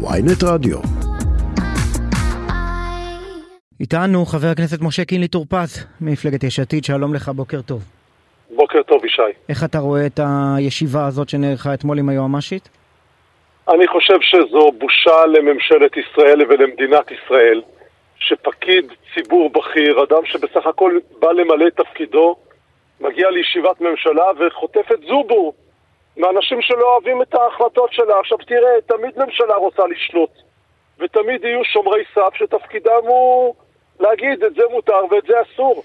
ויינט רדיו. איתנו חבר הכנסת משה קינלי טור פז, ממפלגת יש עתיד, שלום לך, בוקר טוב. בוקר טוב, ישי. איך אתה רואה את הישיבה הזאת שנערכה אתמול עם היועמ"שית? אני חושב שזו בושה לממשלת ישראל ולמדינת ישראל, שפקיד ציבור בכיר, אדם שבסך הכל בא למלא את תפקידו, מגיע לישיבת ממשלה וחוטף את זובור מאנשים שלא אוהבים את ההחלטות שלה. עכשיו תראה, תמיד ממשלה רוצה לשלוט, ותמיד יהיו שומרי סף שתפקידם הוא להגיד את זה מותר ואת זה אסור.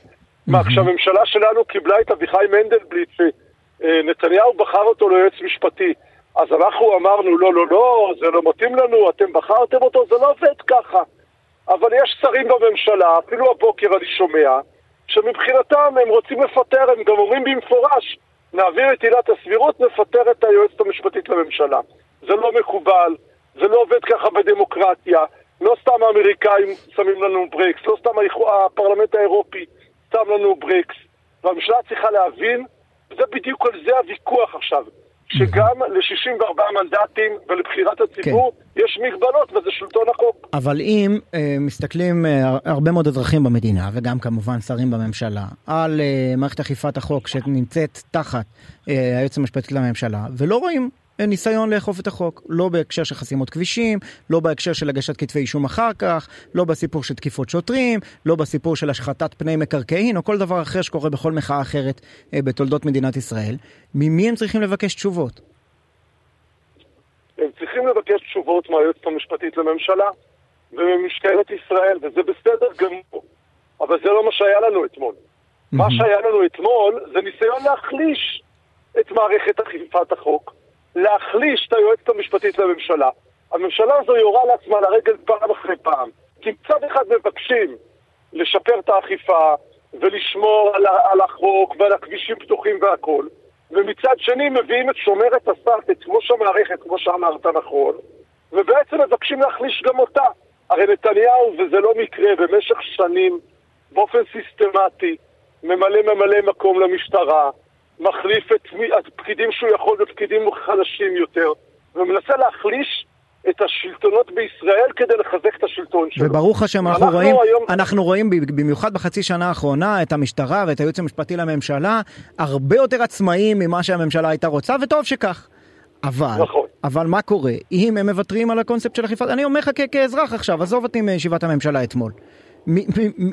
מה, כשהממשלה שלנו קיבלה את אביחי מנדלבליט, שנתניהו בחר אותו ליועץ משפטי, אז אנחנו אמרנו, לא, לא, לא, זה לא מתאים לנו, אתם בחרתם אותו, זה לא עובד ככה. אבל יש שרים בממשלה, אפילו הבוקר אני שומע, שמבחינתם הם רוצים לפטר, הם גם אומרים במפורש, נעביר את עילת הסבירות, נפטר את היועצת המשפטית לממשלה. זה לא מקובל, זה לא עובד ככה בדמוקרטיה, לא סתם האמריקאים שמים לנו ברקס, לא סתם הפרלמנט האירופי שם לנו ברקס, והממשלה צריכה להבין, וזה בדיוק על זה הוויכוח עכשיו, שגם ל-64 מנדטים ולבחירת הציבור כן. יש מגבלות, וזה שלטון החוק. אבל אם אה, מסתכלים אה, הרבה מאוד אזרחים במדינה, וגם כמובן שרים בממשלה, על אה, מערכת אכיפת החוק שנמצאת תחת אה, היועץ המשפטי לממשלה, ולא רואים ניסיון לאכוף את החוק, לא בהקשר של חסימות כבישים, לא בהקשר של הגשת כתבי אישום אחר כך, לא בסיפור של תקיפות שוטרים, לא בסיפור של השחתת פני מקרקעין, או כל דבר אחר שקורה בכל מחאה אחרת אה, בתולדות מדינת ישראל. ממי הם צריכים לבקש תשובות? הם צריכים לבקש תשובות מהיועצת המשפטית לממשלה וממשטרת ישראל, וזה בסדר גמור. אבל זה לא מה שהיה לנו אתמול. מה שהיה לנו אתמול זה ניסיון להחליש את מערכת אכיפת החוק. להחליש את היועצת המשפטית לממשלה. הממשלה הזו יורה לעצמה לרגל פעם אחרי פעם. כי מצד אחד מבקשים לשפר את האכיפה ולשמור על, על החוק ועל הכבישים פתוחים והכול, ומצד שני מביאים את שומרת הסף, את ראש המערכת, כמו שאמרת נכון, ובעצם מבקשים להחליש גם אותה. הרי נתניהו, וזה לא מקרה, במשך שנים, באופן סיסטמטי, ממלא ממלא מקום למשטרה, מחליף את הפקידים שהוא יכול בפקידים חלשים יותר, ומנסה להחליש את השלטונות בישראל כדי לחזק את השלטון שלו. וברוך השם, אנחנו רואים, היום... אנחנו רואים במיוחד בחצי שנה האחרונה את המשטרה ואת הייעוץ המשפטי לממשלה הרבה יותר עצמאיים ממה שהממשלה הייתה רוצה, וטוב שכך. אבל, נכון. אבל מה קורה אם הם מוותרים על הקונספט של אכיפת, אני אומר לך כאזרח עכשיו, עזוב אותי מישיבת הממשלה אתמול.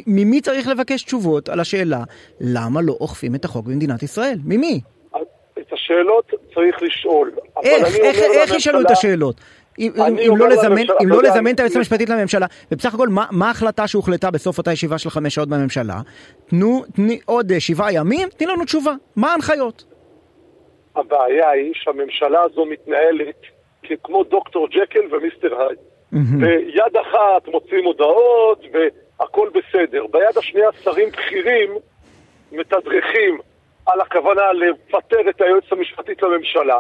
ממי צריך לבקש תשובות על השאלה למה לא אוכפים את החוק במדינת ישראל? ממי? את השאלות צריך לשאול. איך, איך, איך ישאלו את השאלות? אם, אם, לא לזמן, אם לא לזמן את היועצת המשפטית לממשלה, ובסך הכל מה, מה ההחלטה שהוחלטה בסוף אותה ישיבה של חמש שעות בממשלה? תנו, תני עוד שבעה ימים, תני לנו תשובה. מה ההנחיות? הבעיה היא שהממשלה הזו מתנהלת כמו דוקטור ג'קל ומיסטר היי. ביד אחת מוצאים הודעות, הכל בסדר. ביד השנייה שרים בכירים מתדרכים על הכוונה לפטר את היועצת המשפטית לממשלה.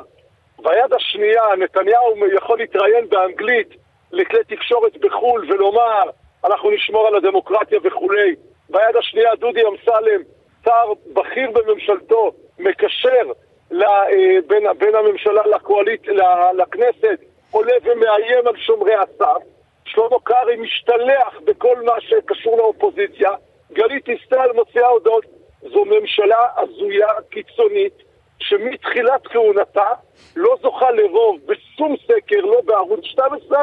ביד השנייה נתניהו יכול להתראיין באנגלית לכלי תקשורת בחו"ל ולומר אנחנו נשמור על הדמוקרטיה וכולי. ביד השנייה דודי אמסלם, שר בכיר בממשלתו, מקשר אה, בין, הממשלה לקואלית, לכנסת, עולה ומאיים על שומרי הסף. שלמה קרעי משתלח בכל מה שקשור לאופוזיציה, גלית דיסטל מוציאה הודעות. זו ממשלה הזויה, קיצונית, שמתחילת כהונתה לא זוכה לרוב בשום סקר, לא בערוץ 12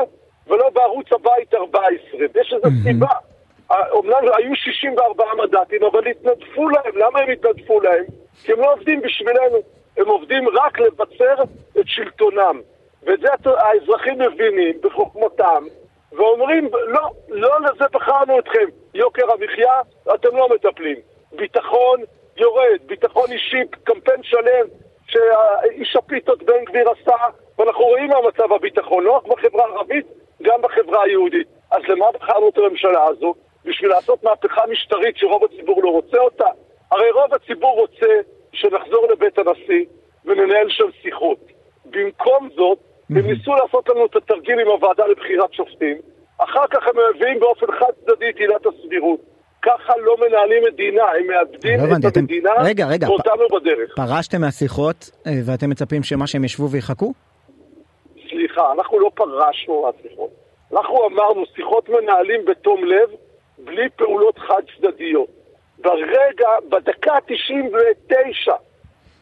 ולא בערוץ הבית 14. ויש איזו סיבה. אומנם היו 64 מנדטים, אבל התנדפו להם. למה הם התנדפו להם? כי הם לא עובדים בשבילנו. הם עובדים רק לבצר את שלטונם. ואת זה האזרחים מבינים בחוכמתם, ואומרים, לא, לא לזה בחרנו אתכם. יוקר המחיה, אתם לא מטפלים. ביטחון יורד, ביטחון אישי, קמפיין שלם שאיש הפיתות בן גביר עשה, ואנחנו רואים מה מצב הביטחון, לא רק בחברה הערבית, גם בחברה היהודית. אז למה בחרנו את הממשלה הזו? בשביל לעשות מהפכה משטרית שרוב הציבור לא רוצה אותה? הרי רוב הציבור רוצה שנחזור לבית הנשיא וננהל שם שיחות. במקום זאת, הם ניסו לעשות לנו את התרגיל עם הוועדה לבחירת שופטים, אחר כך הם מביאים באופן חד צדדי את עילת הסבירות. ככה לא מנהלים מדינה, הם מאבדים לא את. המדינה רגע, רגע, ואותנו פ... בדרך. פרשתם מהשיחות אה, ואתם מצפים שמה שהם ישבו ויחכו? סליחה, אנחנו לא פרשנו מהשיחות. אנחנו אמרנו, שיחות מנהלים בתום לב, בלי פעולות חד צדדיות. ברגע, בדקה ה-99,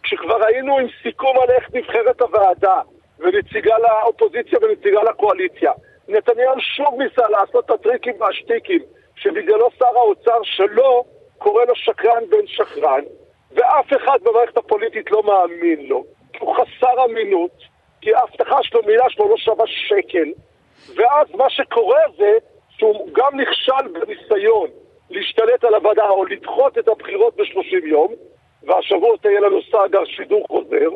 כשכבר היינו עם סיכום על איך נבחרת הוועדה, ונציגה לאופוזיציה ונציגה לקואליציה, נתניהו שוב ניסה לעשות את הטריקים והשטיקים, שבגללו שר האוצר שלו קורא לו שקרן בן שקרן, ואף אחד במערכת הפוליטית לא מאמין לו, כי הוא חסר אמינות, כי ההבטחה שלו, מילה שלו לא שווה שקל, ואז מה שקורה זה שהוא גם נכשל בניסיון להשתלט על הוועדה או לדחות את הבחירות ב-30 יום, והשבוע תהיה לנו סאגר שידור חוזר,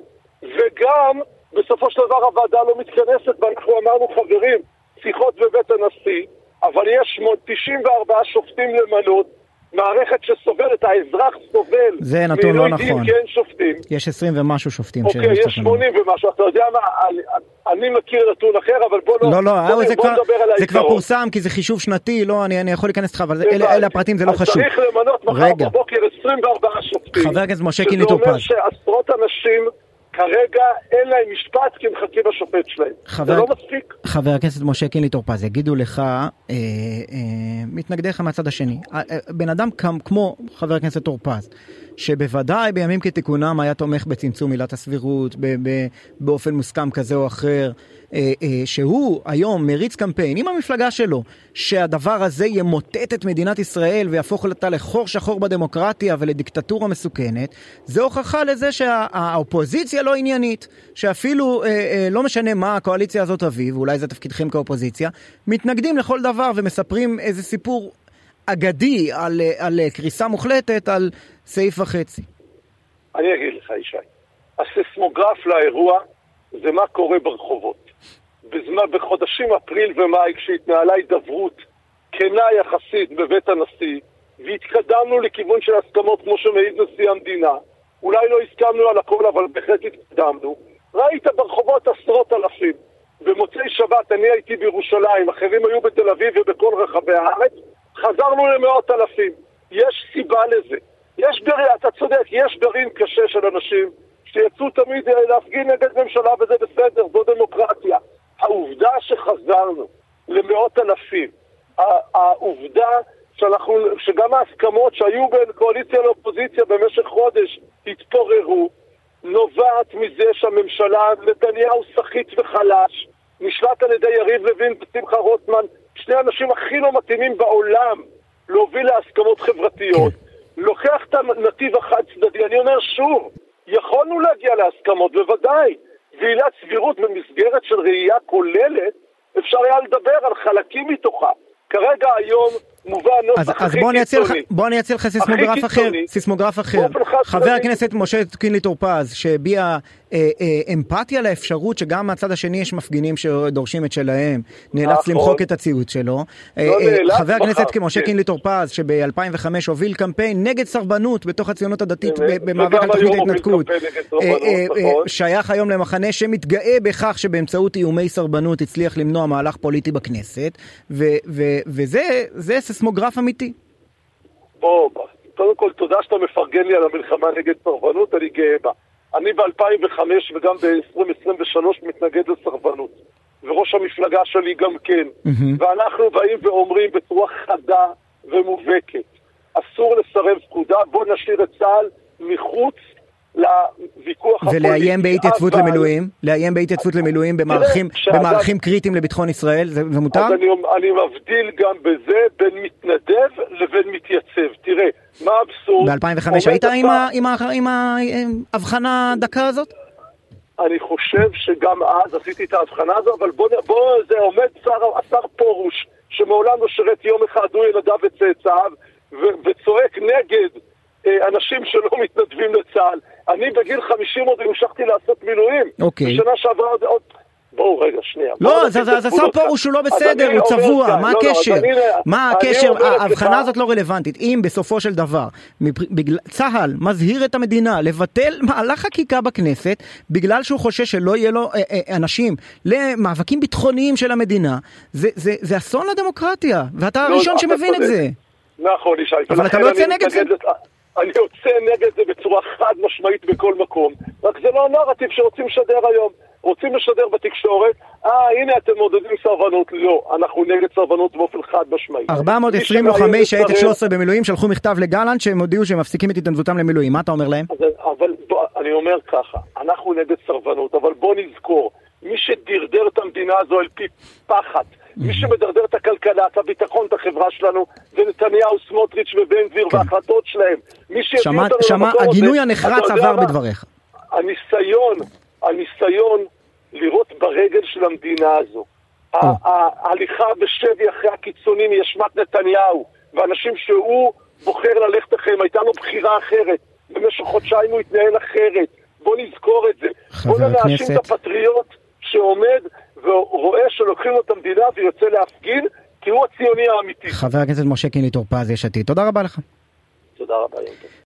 וגם בסופו של דבר הוועדה לא מתכנסת, ואנחנו אמרנו חברים, שיחות בבית הנשיא, אבל יש 94 שופטים למנות, מערכת שסובלת, האזרח סובל. זה נתון לא נכון. כי אין שופטים. יש 20 ומשהו שופטים. אוקיי, יש 80 ומשהו. אתה יודע מה, אני, אני מכיר נתון אחר, אבל בוא לא... לא, לא, בוא, זה, בוא כבר, נדבר על זה כבר. פורסם כי זה חישוב שנתי, לא, אני, אני יכול להיכנס איתך, אבל זה אלה. אלה הפרטים, זה לא חשוב. צריך למנות מחר רגע. בבוקר 24 שופטים. חבר הכנסת משה קינלי טור שזה אומר פז. שעשרות אנשים כרגע אין להם משפט כי הם מחכים לשופט שלהם. חבר- זה לא מספיק. חבר הכנסת משה קינלי טור פז, יגידו לך, אה, אה, מתנגדיך מהצד השני, אה, אה, בן אדם כמ, כמו חבר הכנסת טור פז, שבוודאי בימים כתיקונם היה תומך בצמצום עילת הסבירות באופן מוסכם כזה או אחר, אה, אה, שהוא היום מריץ קמפיין עם המפלגה שלו, שהדבר הזה ימוטט את מדינת ישראל ויהפוך אותה לחור שחור בדמוקרטיה ולדיקטטורה מסוכנת, זה הוכחה לזה שהאופוזיציה לא עניינית, שאפילו אה, לא משנה מה הקואליציה הזאת תביא, ואולי זה תפקידכם כאופוזיציה, מתנגדים לכל דבר ומספרים איזה סיפור אגדי על, על קריסה מוחלטת על סעיף וחצי. אני אגיד לך, ישי. הסיסמוגרף לאירוע זה מה קורה ברחובות. בזמן, בחודשים אפריל ומאי, כשהתנהלה הידברות כנה יחסית בבית הנשיא, והתקדמנו לכיוון של הסכמות כמו שמעיד נשיא המדינה, אולי לא הסכמנו על הכל, אבל בהחלט התקדמנו, ראית ברחובות עשרות אלפים. במוצאי שבת אני הייתי בירושלים, אחרים היו בתל אביב ובכל רחבי הארץ, חזרנו למאות אלפים. יש סיבה לזה. יש גרעין, אתה צודק, יש גרעין קשה של אנשים שיצאו תמיד אה, להפגין נגד ממשלה וזה בסדר, זו דמוקרטיה. העובדה שחזרנו למאות אלפים, העובדה שאנחנו, שגם ההסכמות שהיו בין קואליציה לאופוזיציה במשך חודש התפוררו, נובעת מזה שהממשלה, נתניהו סחיט וחלש, נשלט על ידי יריב לוין ושמחה רוטמן, שני האנשים הכי לא מתאימים בעולם להוביל להסכמות חברתיות. לוקח את הנתיב החד צדדי, אני אומר שוב, יכולנו להגיע להסכמות, בוודאי. ועילת סבירות במסגרת של ראייה כוללת, אפשר היה לדבר על חלקים מתוכה. כרגע היום מובא הנוסח אז, אז בוא אני אציע לך. בוא אני אציע לך סיסמוגרף אחר. סיסמוגרף אחר. חבר. הכנסת משה קינלי טור פז, שהביע אה, אה, אמפתיה לאפשרות שגם מהצד השני יש מפגינים שדורשים את שלהם, נאלץ נכון. למחוק את הציוץ שלו. אה, לא אה, נאלץ, חבר הכנסת משה כן. קינלי טור פז, שב-2005 הוביל קמפיין נגד סרבנות בתוך הציונות הדתית במאבק על תוכנית ההתנתקות. אה, אה, אה, נכון. שייך היום למחנה שמתגאה בכך שבאמצעות איומי סרבנות הצליח למנוע מהלך פוליטי בכנסת, וזה סיסמוגרף אמיתי. בוא. קודם כל, תודה שאתה מפרגן לי על המלחמה נגד סרבנות, אני גאה בה. אני ב-2005 וגם ב-2023 מתנגד לסרבנות. וראש המפלגה שלי גם כן. מהמם. ואנחנו באים ואומרים בצורה חדה ומובהקת, אסור לסרב פקודה, בוא נשאיר את צה"ל מחוץ לוויכוח הפוליטי. ולאיים בהתייצבות למילואים, לאיים בהתייצבות למילואים במערכים, כשאדם- במערכים קריטיים לביטחון ישראל, זה, זה מותר? אז אני, אני מבדיל גם בזה בין מתנדב לבין מתייצב. תראה, מה האבסורד? ב-2005 עומד היית עם ההבחנה הדקה הזאת? אני חושב שגם אז עשיתי את ההבחנה הזו, אבל בוא, בוא זה עומד שר, השר פרוש, שמעולם לא שירת יום אחד, הוא ילדיו וצאצאיו, וצועק נגד אה, אנשים שלא מתנדבים לצה"ל. אני בגיל 50 עוד המשכתי לעשות מילואים. אוקיי. בשנה שעברה עוד... עוד... בואו רגע, שנייה. לא, אז השר. פרוש הוא לא בסדר, הוא צבוע, כאן, מה לא, לא, הקשר? מה הקשר? לך- ההבחנה הזאת לא רלוונטית. אם בסופו של דבר צה"ל מזהיר את המדינה לבטל מהלך חקיקה בכנסת בגלל שהוא חושש שלא יהיה לו אה, אה, אנשים למאבקים ביטחוניים של המדינה, זה- זה זה אסון לדמוקרטיה, ואתה לא, הראשון שמבין את. זה. נכון, ישי. אבל אתה לא יוצא נגד זה? אני יוצא נגד זה בצורה חד משמעית בכל מקום, רק זה לא הנרטיב שרוצים לשדר היום. רוצים לשדר בתקשורת, אה, הנה אתם מעודדים סרבנות. לא, אנחנו נגד סרבנות באופן חד משמעי. 420 לוחמי שייטת 13 במילואים שלחו מכתב לגלנט שהם הודיעו שהם מפסיקים את התנדבותם למילואים. מה אתה אומר להם? אז, אבל בוא, אני אומר ככה, אנחנו נגד סרבנות, אבל בוא נזכור, מי שדרדר את המדינה הזו אל פי פחד, מי שמדרדר את הכלכלה, את הביטחון, את החברה שלנו, זה נתניהו, סמוטריץ' ובן גביר כן. וההחלטות שלהם. מי שהביא שמע, אותנו שמע, למקום הזה, הגינוי הנחרץ עבר מה? בדבריך. הניסיון, הניסיון לראות ברגל של המדינה הזו, ה- ההליכה בשבי אחרי הקיצונים היא אשמת נתניהו, ואנשים שהוא בוחר ללכת אחריהם, הייתה לו בחירה אחרת, במשך חודשיים הוא התנהל אחרת, בוא נזכור את זה. בוא לא נאשים. את הפטריוט שעומד ורואה שלוקחים לו את המדינה ויוצא להפגין, כי הוא הציוני האמיתי. חבר הכנסת משה קינלי טור פז, יש עתיד. תודה רבה לך. תודה רבה, יום.